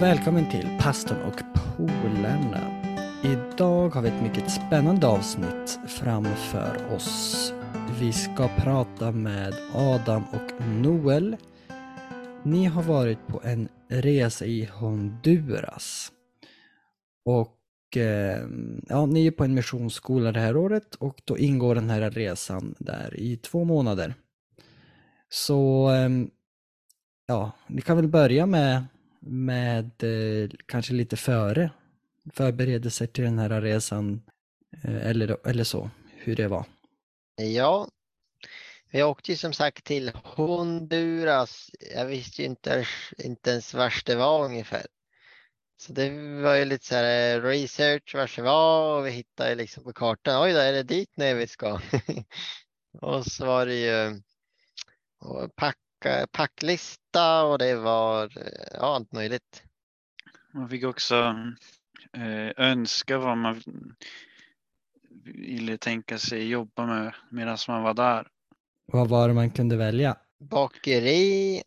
Välkommen till Pastorn och polarna. Idag har vi ett mycket spännande avsnitt framför oss. Vi ska prata med Adam och Noel. Ni har varit på en resa i Honduras. Och eh, ja, ni är på en missionsskola det här året och då ingår den här resan där i två månader. Så eh, ja, ni kan väl börja med, med eh, kanske lite före förberedelser till den här resan eh, eller, eller så, hur det var. Ja, vi åkte ju som sagt till Honduras. Jag visste ju inte, inte ens vars det var ungefär. Så det var ju lite så här eh, research vars det var och vi hittade liksom på kartan. Oj, då är det dit ner vi ska. och så var det ju packa, packlista och det var ja, allt möjligt. Man fick också eh, önska vad man ville tänka sig jobba med medan man var där. Vad var det man kunde välja? Bakeri,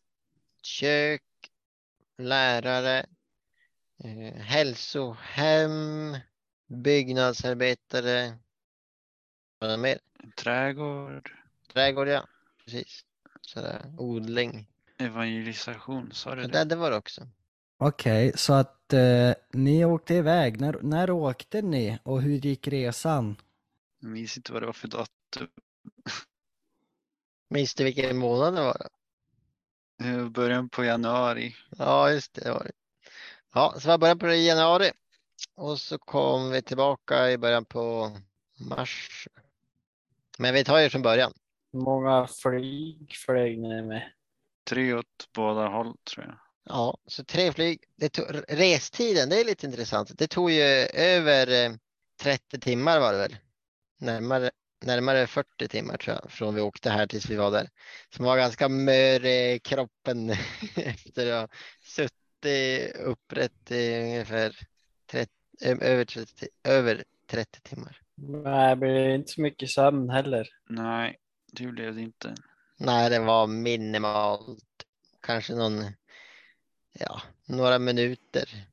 kök, lärare, eh, hälsohem, byggnadsarbetare. Vad mer? Trädgård. Trädgård, ja. Precis. Sådär, odling. Evangelisation, sa du Ja, det? det, det var det också. Okej, så att eh, ni åkte iväg. När, när åkte ni och hur gick resan? Jag minns inte vad det var för datum. Minns du vilken månad det var? Början på januari. Ja, just det. var det. Ja, så var början på januari och så kom vi tillbaka i början på mars. Men vi tar ju från början. Många flyg flög ni med? Tre åt båda håll tror jag. Ja, så tre flyg. Det tog, restiden, det är lite intressant. Det tog ju över eh, 30 timmar var det väl? Närmare, närmare 40 timmar tror jag från vi åkte här tills vi var där. Man var ganska mör i kroppen efter att ha suttit upprätt i ungefär 30, ö- över, 30, över 30 timmar. Nej, det blir inte så mycket sömn heller. Nej, det blev det inte. Nej, det var minimalt. Kanske någon, ja, några minuter.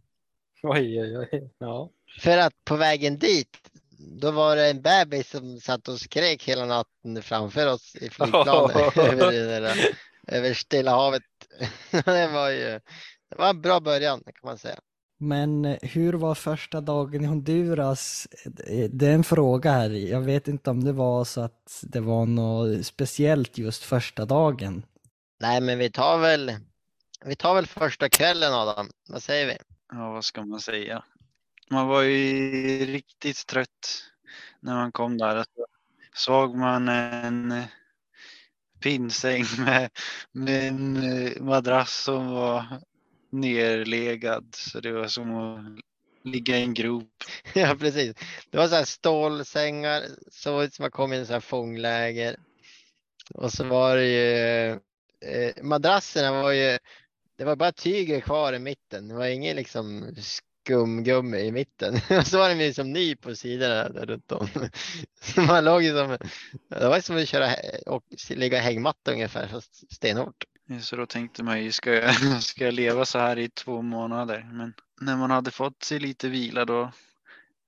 Oj, oj, oj. Ja. För att på vägen dit, då var det en bebis som satt och skrek hela natten framför oss i flygplanet över, det där, över Stilla havet. det var ju det var en bra början kan man säga. Men hur var första dagen i Honduras? Det är en fråga här. Jag vet inte om det var så att det var något speciellt just första dagen. Nej, men vi tar väl, vi tar väl första kvällen Adam. Vad säger vi? Ja, vad ska man säga? Man var ju riktigt trött när man kom där. Så Såg man en pinnsäng med, med en eh, madrass som var nerlegad. Så det var som att ligga i en grop. Ja, precis. Det var så här stålsängar, såg ut som att kom i en så här fångläger. Och så var det ju, eh, madrasserna var ju, det var bara tyger kvar i mitten. Det var ingen liksom skumgummi i mitten. Och så var den ju som ny på sidorna där runt om. Så man låg ju som, det var som att köra och ligga i hängmatta ungefär, fast stenhårt. Så då tänkte man ju, ska jag, ska jag leva så här i två månader? Men när man hade fått sig lite vila då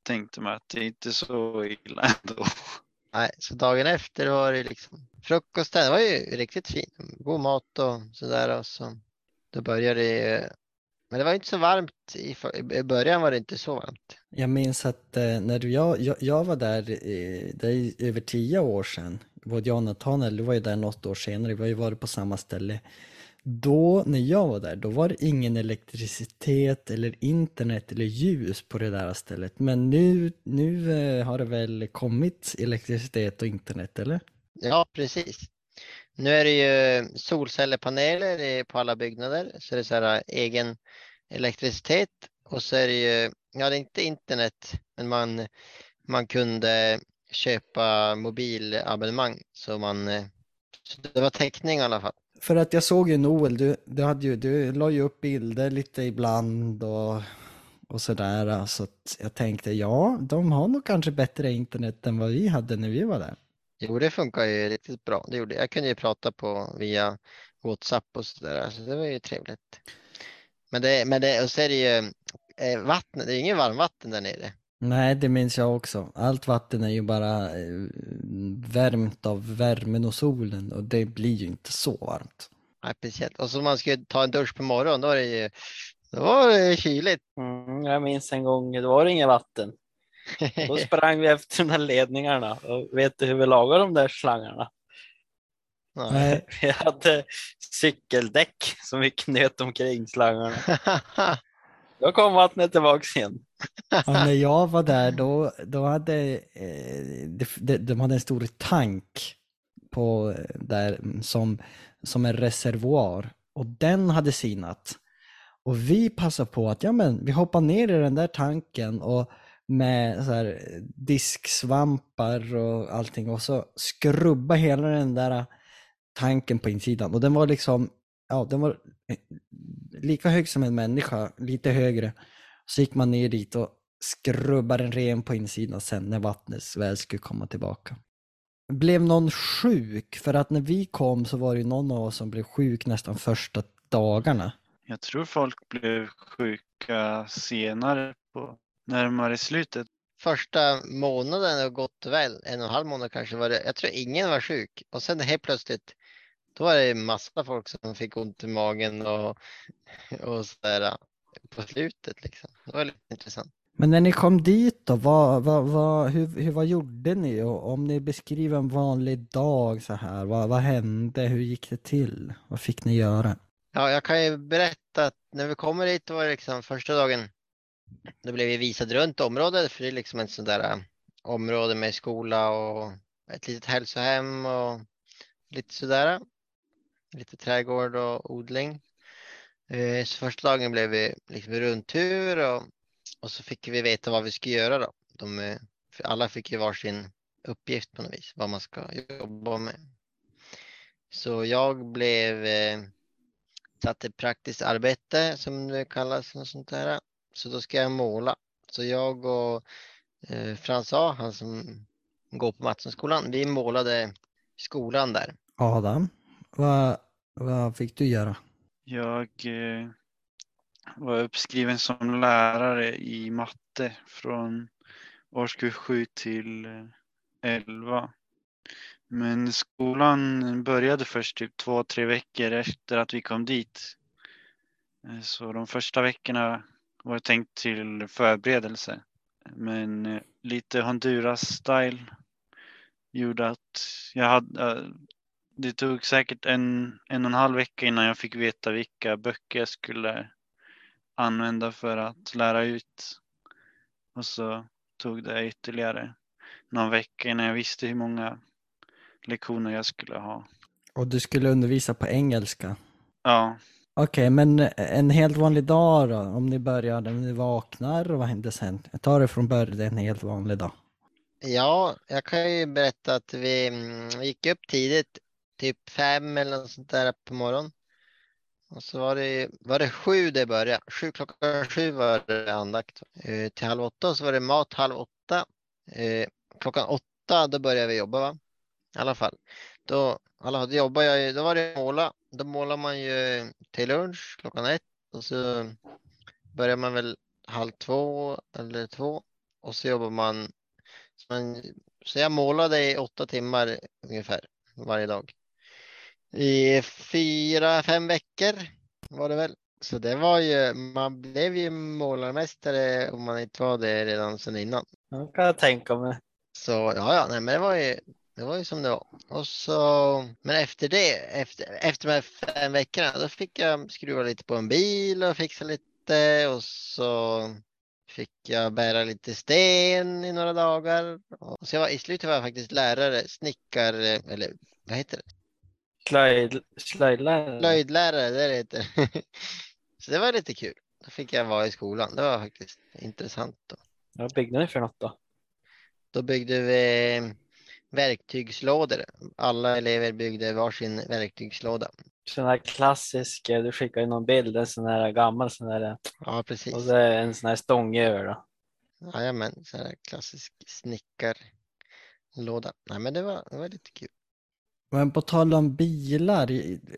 tänkte man att det är inte så illa ändå. Nej, så dagen efter var det liksom frukosten. Det var ju riktigt fint. God mat och sådär. Och så, då började det. Men det var inte så varmt. I, I början var det inte så varmt. Jag minns att eh, när du, jag, jag, jag var där, eh, det är över tio år sedan, både jag och Nathaniel, du var ju där något år senare, vi har ju varit på samma ställe. Då, när jag var där, då var det ingen elektricitet eller internet eller ljus på det där stället. Men nu, nu eh, har det väl kommit elektricitet och internet, eller? Ja, precis. Nu är det ju solcellerpaneler på alla byggnader. Så det är så här eh, egen elektricitet. Och så är det ju, ja det är inte internet, men man, man kunde köpa mobilabonnemang. Så man, eh, så det var täckning i alla fall. För att jag såg ju Noel, du, du, hade ju, du la ju upp bilder lite ibland och, och sådär. Så att jag tänkte, ja, de har nog kanske bättre internet än vad vi hade när vi var där. Jo, det funkar ju riktigt bra. Det gjorde, jag kunde ju prata på via WhatsApp och sådär, så det var ju trevligt. Men det, men det, och så är det ju eh, vatten, det är inget varmvatten där nere. Nej, det minns jag också. Allt vatten är ju bara eh, värmt av värmen och solen och det blir ju inte så varmt. Nej, speciellt. Och så man ska ta en dusch på morgonen, då är det ju då var det kyligt. Mm, jag minns en gång, det var inget vatten. Då sprang vi efter de här ledningarna och vet du hur vi lagade de där slangarna? Nej. Nej, Vi hade cykeldäck som vi knöt omkring slangarna. Då kom vattnet tillbaks igen. ja, när jag var där då, då hade eh, de, de, de hade en stor tank på eh, där mm, som, som en reservoar och den hade sinat. Och vi passade på att ja, men, vi hoppar ner i den där tanken och med så här eh, disksvampar och allting och så skrubba hela den där tanken på insidan. Och den var liksom, ja den var lika hög som en människa, lite högre. Så gick man ner dit och skrubbade den ren på insidan sen när vattnet väl skulle komma tillbaka. Blev någon sjuk? För att när vi kom så var det ju någon av oss som blev sjuk nästan första dagarna. Jag tror folk blev sjuka senare på närmare slutet. Första månaden har gått väl, en och en halv månad kanske var det. Jag tror ingen var sjuk och sen helt plötsligt då var det massa folk som fick ont i magen och, och sådär på slutet liksom. Det var lite intressant. Men när ni kom dit då, vad, vad, vad, hur, hur, vad gjorde ni? Och om ni beskriver en vanlig dag så här, vad, vad hände? Hur gick det till? Vad fick ni göra? Ja, jag kan ju berätta att när vi kommer dit var det liksom första dagen. Då blev vi visade runt området för det är liksom ett sånt där äh, område med skola och ett litet hälsohem och lite sådär. Lite trädgård och odling. Eh, så första dagen blev vi liksom rundtur och, och så fick vi veta vad vi skulle göra då. De, eh, alla fick ju varsin uppgift på något vis, vad man ska jobba med. Så jag blev eh, satt i praktiskt arbete som det kallas. Och sånt där. Så då ska jag måla. Så jag och eh, Frans A, han som går på Mattssonskolan, vi målade skolan där. Adam, vad, vad fick du göra? Jag eh, var uppskriven som lärare i matte från årskurs 7 till eh, 11. Men skolan började först typ två, tre veckor efter att vi kom dit. Eh, så de första veckorna var tänkt till förberedelse. Men eh, lite Honduras-style gjorde att jag hade, det tog säkert en, en och en halv vecka innan jag fick veta vilka böcker jag skulle använda för att lära ut. Och så tog det ytterligare någon vecka innan jag visste hur många lektioner jag skulle ha. Och du skulle undervisa på engelska? Ja, Okej, men en helt vanlig dag då? Om ni började, om ni vaknar och vad hände sen? Jag tar det från början, en helt vanlig dag. Ja, jag kan ju berätta att vi mm, gick upp tidigt, typ fem eller något sånt där på morgonen. Och så var det, var det sju det började. Sju, klockan sju var det andakt. Eh, till halv åtta och så var det mat halv åtta. Eh, klockan åtta då började vi jobba va? I alla fall. Då, alla, då jobbade jag ju, då var det måla. Då målar man ju till lunch klockan ett och så börjar man väl halv två eller två och så jobbar man så, man, så jag målade i åtta timmar ungefär varje dag. I fyra, fem veckor var det väl. Så det var ju, man blev ju målarmästare om man inte var det redan sedan innan. Det kan jag tänka mig. Så ja, ja, nej, men det var ju, det var ju som det var. Och så, men efter det, efter, efter de här fem veckorna, då fick jag skruva lite på en bil och fixa lite och så fick jag bära lite sten i några dagar. Och så jag var, I slutet var jag faktiskt lärare, snickare, eller vad heter det? Slöjd, slöjdlärare. Slöjdlärare, det heter. Så det var lite kul. Då fick jag vara i skolan. Det var faktiskt intressant. Då, Vad byggde ni för något då? då byggde vi verktygslådor. Alla elever byggde varsin verktygslåda. Sån här klassisk, eh, du skickar ju någon bild, en sån här gammal sån här Ja, precis. och så en sån här stång över då. Jajamän, så här klassisk snickarlåda. Nej, men det var, det var lite kul. Men på tal om bilar,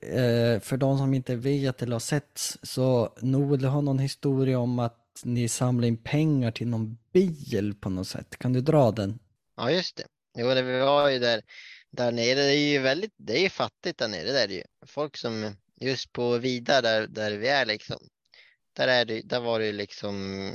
eh, för de som inte vet eller har sett, så Noel har någon historia om att ni samlar in pengar till någon bil på något sätt. Kan du dra den? Ja, just det. Jo, det vi var ju där, där nere. Det är ju väldigt, det är ju fattigt där nere. Det är det ju folk som just på Vida där, där vi är liksom. Där, är det, där var det ju liksom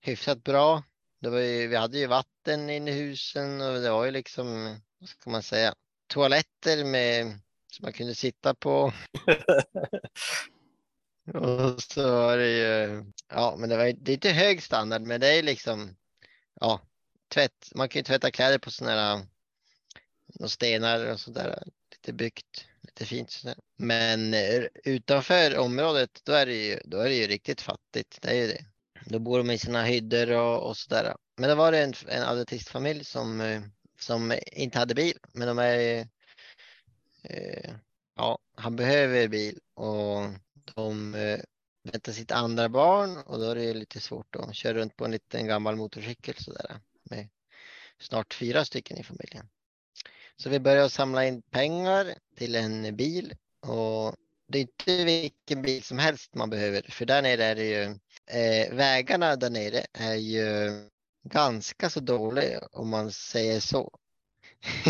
hyfsat bra. Det var ju, vi hade ju vatten inne i husen och det var ju liksom, vad ska man säga, toaletter med, som man kunde sitta på. och så var det ju, ja men det var det är inte hög standard men det är liksom, ja, tvätt, man kan ju tvätta kläder på sådana här och stenar och sådär, lite byggt, lite fint sådär. Men eh, utanför området då är det ju, då är det ju riktigt fattigt, det är ju det. Då bor de i sina hyddor och, och sådär. Men det var det en, en adventistfamilj som, eh, som inte hade bil, men de är eh, ja, han behöver bil och de eh, väntar sitt andra barn och då är det lite svårt att köra runt på en liten gammal motorcykel sådär med snart fyra stycken i familjen. Så vi börjar samla in pengar till en bil och det är inte vilken bil som helst man behöver för där nere är det ju eh, vägarna där nere är ju ganska så dåliga om man säger så.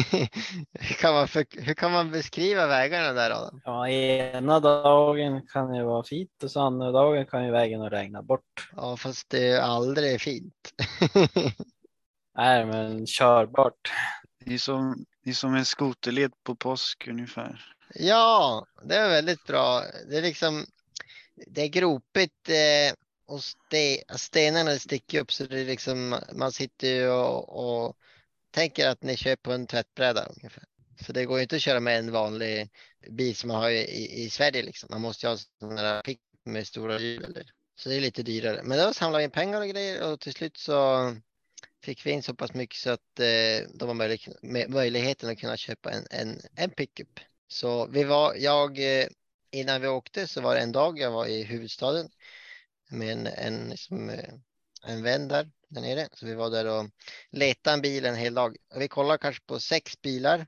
hur, kan man för, hur kan man beskriva vägarna där Adam? Ja, ena dagen kan det vara fint och så andra dagen kan ju vägen regna bort. Ja, fast det är aldrig fint. Nej, men körbart. Det är som, det är som en skoterled på påsk ungefär. Ja, det är väldigt bra. Det är liksom, det är gropigt eh, och ste, stenarna sticker upp så det är liksom, man sitter ju och, och tänker att ni kör på en tvättbräda ungefär. Så det går ju inte att köra med en vanlig bil som man har i, i Sverige liksom. Man måste ju ha sådana där pick med stora hjul. Så det är lite dyrare. Men då samlade vi in pengar och grejer och till slut så fick vi in så pass mycket så att eh, de har möjlig, möjligheten att kunna köpa en, en, en pickup. Så vi var, jag, eh, innan vi åkte så var det en dag jag var i huvudstaden med en, en, liksom, en vän där, där nere. Så vi var där och letade en bil en hel dag. Vi kollade kanske på sex bilar.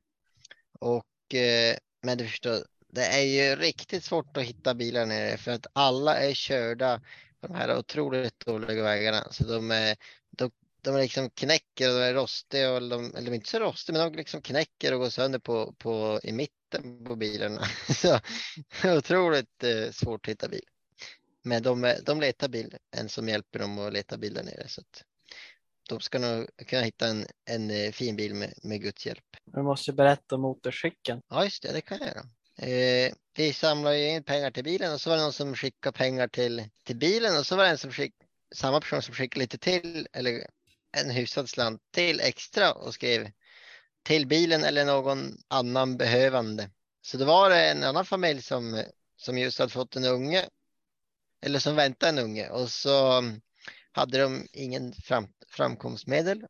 Och, eh, men du förstår, det är ju riktigt svårt att hitta bilar nere för att alla är körda på de här otroligt dåliga vägarna. Så de, är, de, de liksom knäcker och de är rostiga, och de, eller inte så rostiga, men de liksom knäcker och går sönder på, på, i mitten på bilarna. Så otroligt eh, svårt att hitta bil. Men de, de letar bil, en som hjälper dem att leta bil där nere. Så att de ska nog kunna hitta en, en eh, fin bil med, med Guds hjälp. Du måste berätta om motorcykeln. Ja, just det, det kan jag göra. Eh, vi samlade in pengar till bilen och så var det någon som skickade pengar till, till bilen och så var det en som skick, samma person som skickade lite till, eller en hyfsad slant till extra och skrev till bilen eller någon annan behövande. Så det var en annan familj som, som just hade fått en unge eller som väntade en unge och så mm, hade de ingen fram, framkomstmedel.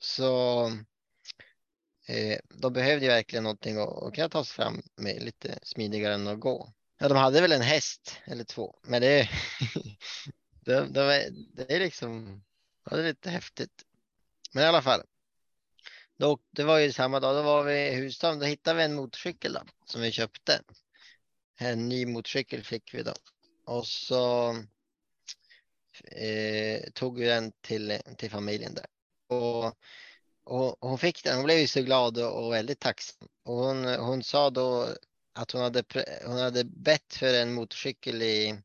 Så eh, de behövde verkligen någonting att, att kunna ta sig fram med lite smidigare än att gå. Ja, de hade väl en häst eller två, men det, de, de är, det är liksom Ja, det är lite häftigt. Men i alla fall. Då, det var ju samma dag, då var vi i Husstaden. Då hittade vi en motorcykel då, som vi köpte. En ny motorcykel fick vi då. Och så eh, tog vi den till, till familjen där. Och, och, hon fick den, hon blev ju så glad och, och väldigt tacksam. Och hon, hon sa då att hon hade, hon hade bett för en motorcykel i,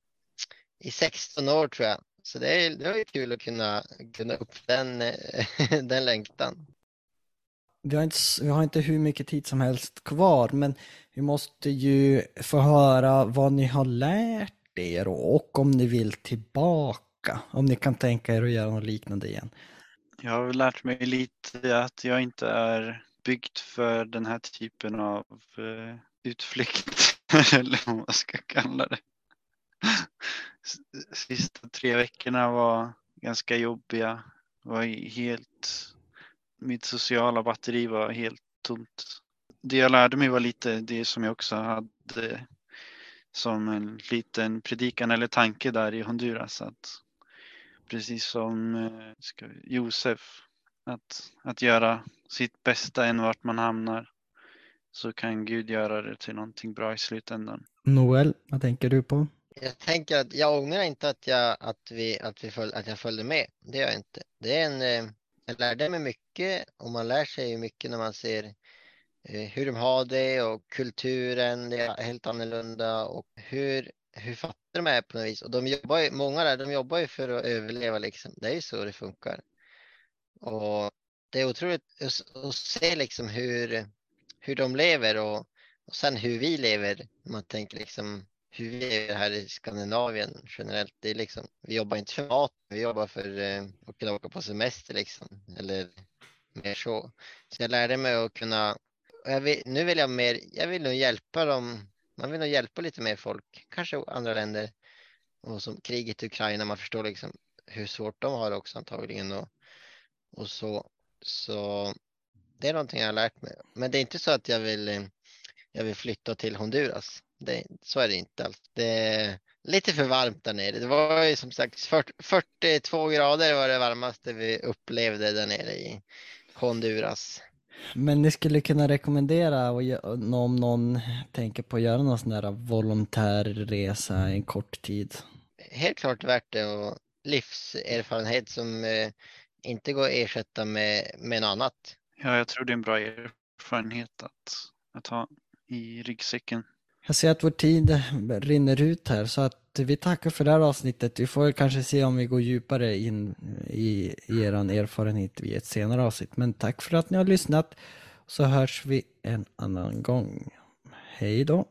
i 16 år tror jag. Så det, är, det var ju kul att kunna, kunna upp den, den längtan. Vi har, inte, vi har inte hur mycket tid som helst kvar, men vi måste ju få höra vad ni har lärt er och om ni vill tillbaka. Om ni kan tänka er att göra något liknande igen. Jag har lärt mig lite att jag inte är byggt för den här typen av eh, utflykt, eller vad man ska kalla det sista tre veckorna var ganska jobbiga. Var helt, mitt sociala batteri var helt tomt. Det jag lärde mig var lite det som jag också hade som en liten predikan eller tanke där i Honduras. Att precis som eh, Josef, att, att göra sitt bästa än vart man hamnar. så kan Gud göra det till någonting bra i slutändan. Noel, vad tänker du på? Jag tänker att jag ångrar inte att jag, att vi, att vi föl, att jag följde med. Det gör jag inte. Det är en, eh, jag lärde mig mycket och man lär sig ju mycket när man ser Eh, hur de har det och kulturen, det är helt annorlunda och hur, hur fattiga de är på något vis. Och de jobbar ju, många där, de jobbar ju för att överleva liksom. Det är ju så det funkar. Och det är otroligt att, se liksom hur, hur de lever och, och sen hur vi lever. Man tänker liksom hur vi lever här i Skandinavien generellt. Det är liksom, vi jobbar inte för mat, vi jobbar för eh, att kunna åka på semester liksom. Eller mer så. Så jag lärde mig att kunna, jag vill, nu vill jag mer, jag vill nog hjälpa dem. Man vill nog hjälpa lite mer folk, kanske andra länder. Och som kriget i Ukraina, man förstår liksom hur svårt de har också antagligen. Och, och så. Så det är någonting jag har lärt mig. Men det är inte så att jag vill, eh, jag vill flytta till Honduras. Det, så är det inte alls. Det är lite för varmt där nere. Det var ju som sagt 40, 42 grader var det varmaste vi upplevde där nere i Honduras. Men ni skulle kunna rekommendera om någon tänker på att göra någon sån där volontär resa en kort tid? Helt klart värt det och livserfarenhet som eh, inte går att ersätta med, med något annat. Ja, jag tror det är en bra erfarenhet att, att ha i ryggsäcken. Jag ser att vår tid rinner ut här så att vi tackar för det här avsnittet. Vi får kanske se om vi går djupare in i, i er erfarenhet vid ett senare avsnitt. Men tack för att ni har lyssnat så hörs vi en annan gång. Hej då!